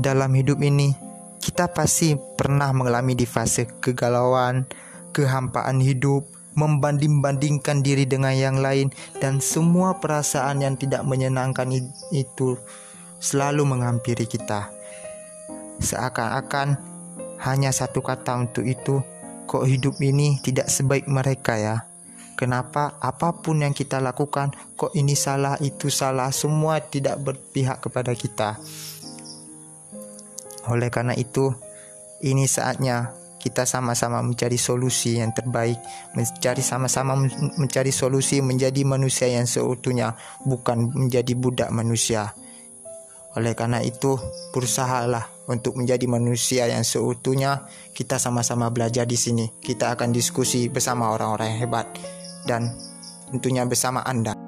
dalam hidup ini kita pasti pernah mengalami di fase kegalauan, kehampaan hidup, membanding-bandingkan diri dengan yang lain dan semua perasaan yang tidak menyenangkan itu selalu menghampiri kita. Seakan-akan hanya satu kata untuk itu, kok hidup ini tidak sebaik mereka ya. Kenapa apa pun yang kita lakukan kok ini salah itu salah semua tidak berpihak kepada kita. Oleh karena itu ini saatnya kita sama-sama mencari solusi yang terbaik, mencari sama-sama mencari solusi menjadi manusia yang seutuhnya, bukan menjadi budak manusia. Oleh karena itu, berusahalah untuk menjadi manusia yang seutuhnya. Kita sama-sama belajar di sini. Kita akan diskusi bersama orang-orang yang hebat dan tentunya bersama Anda.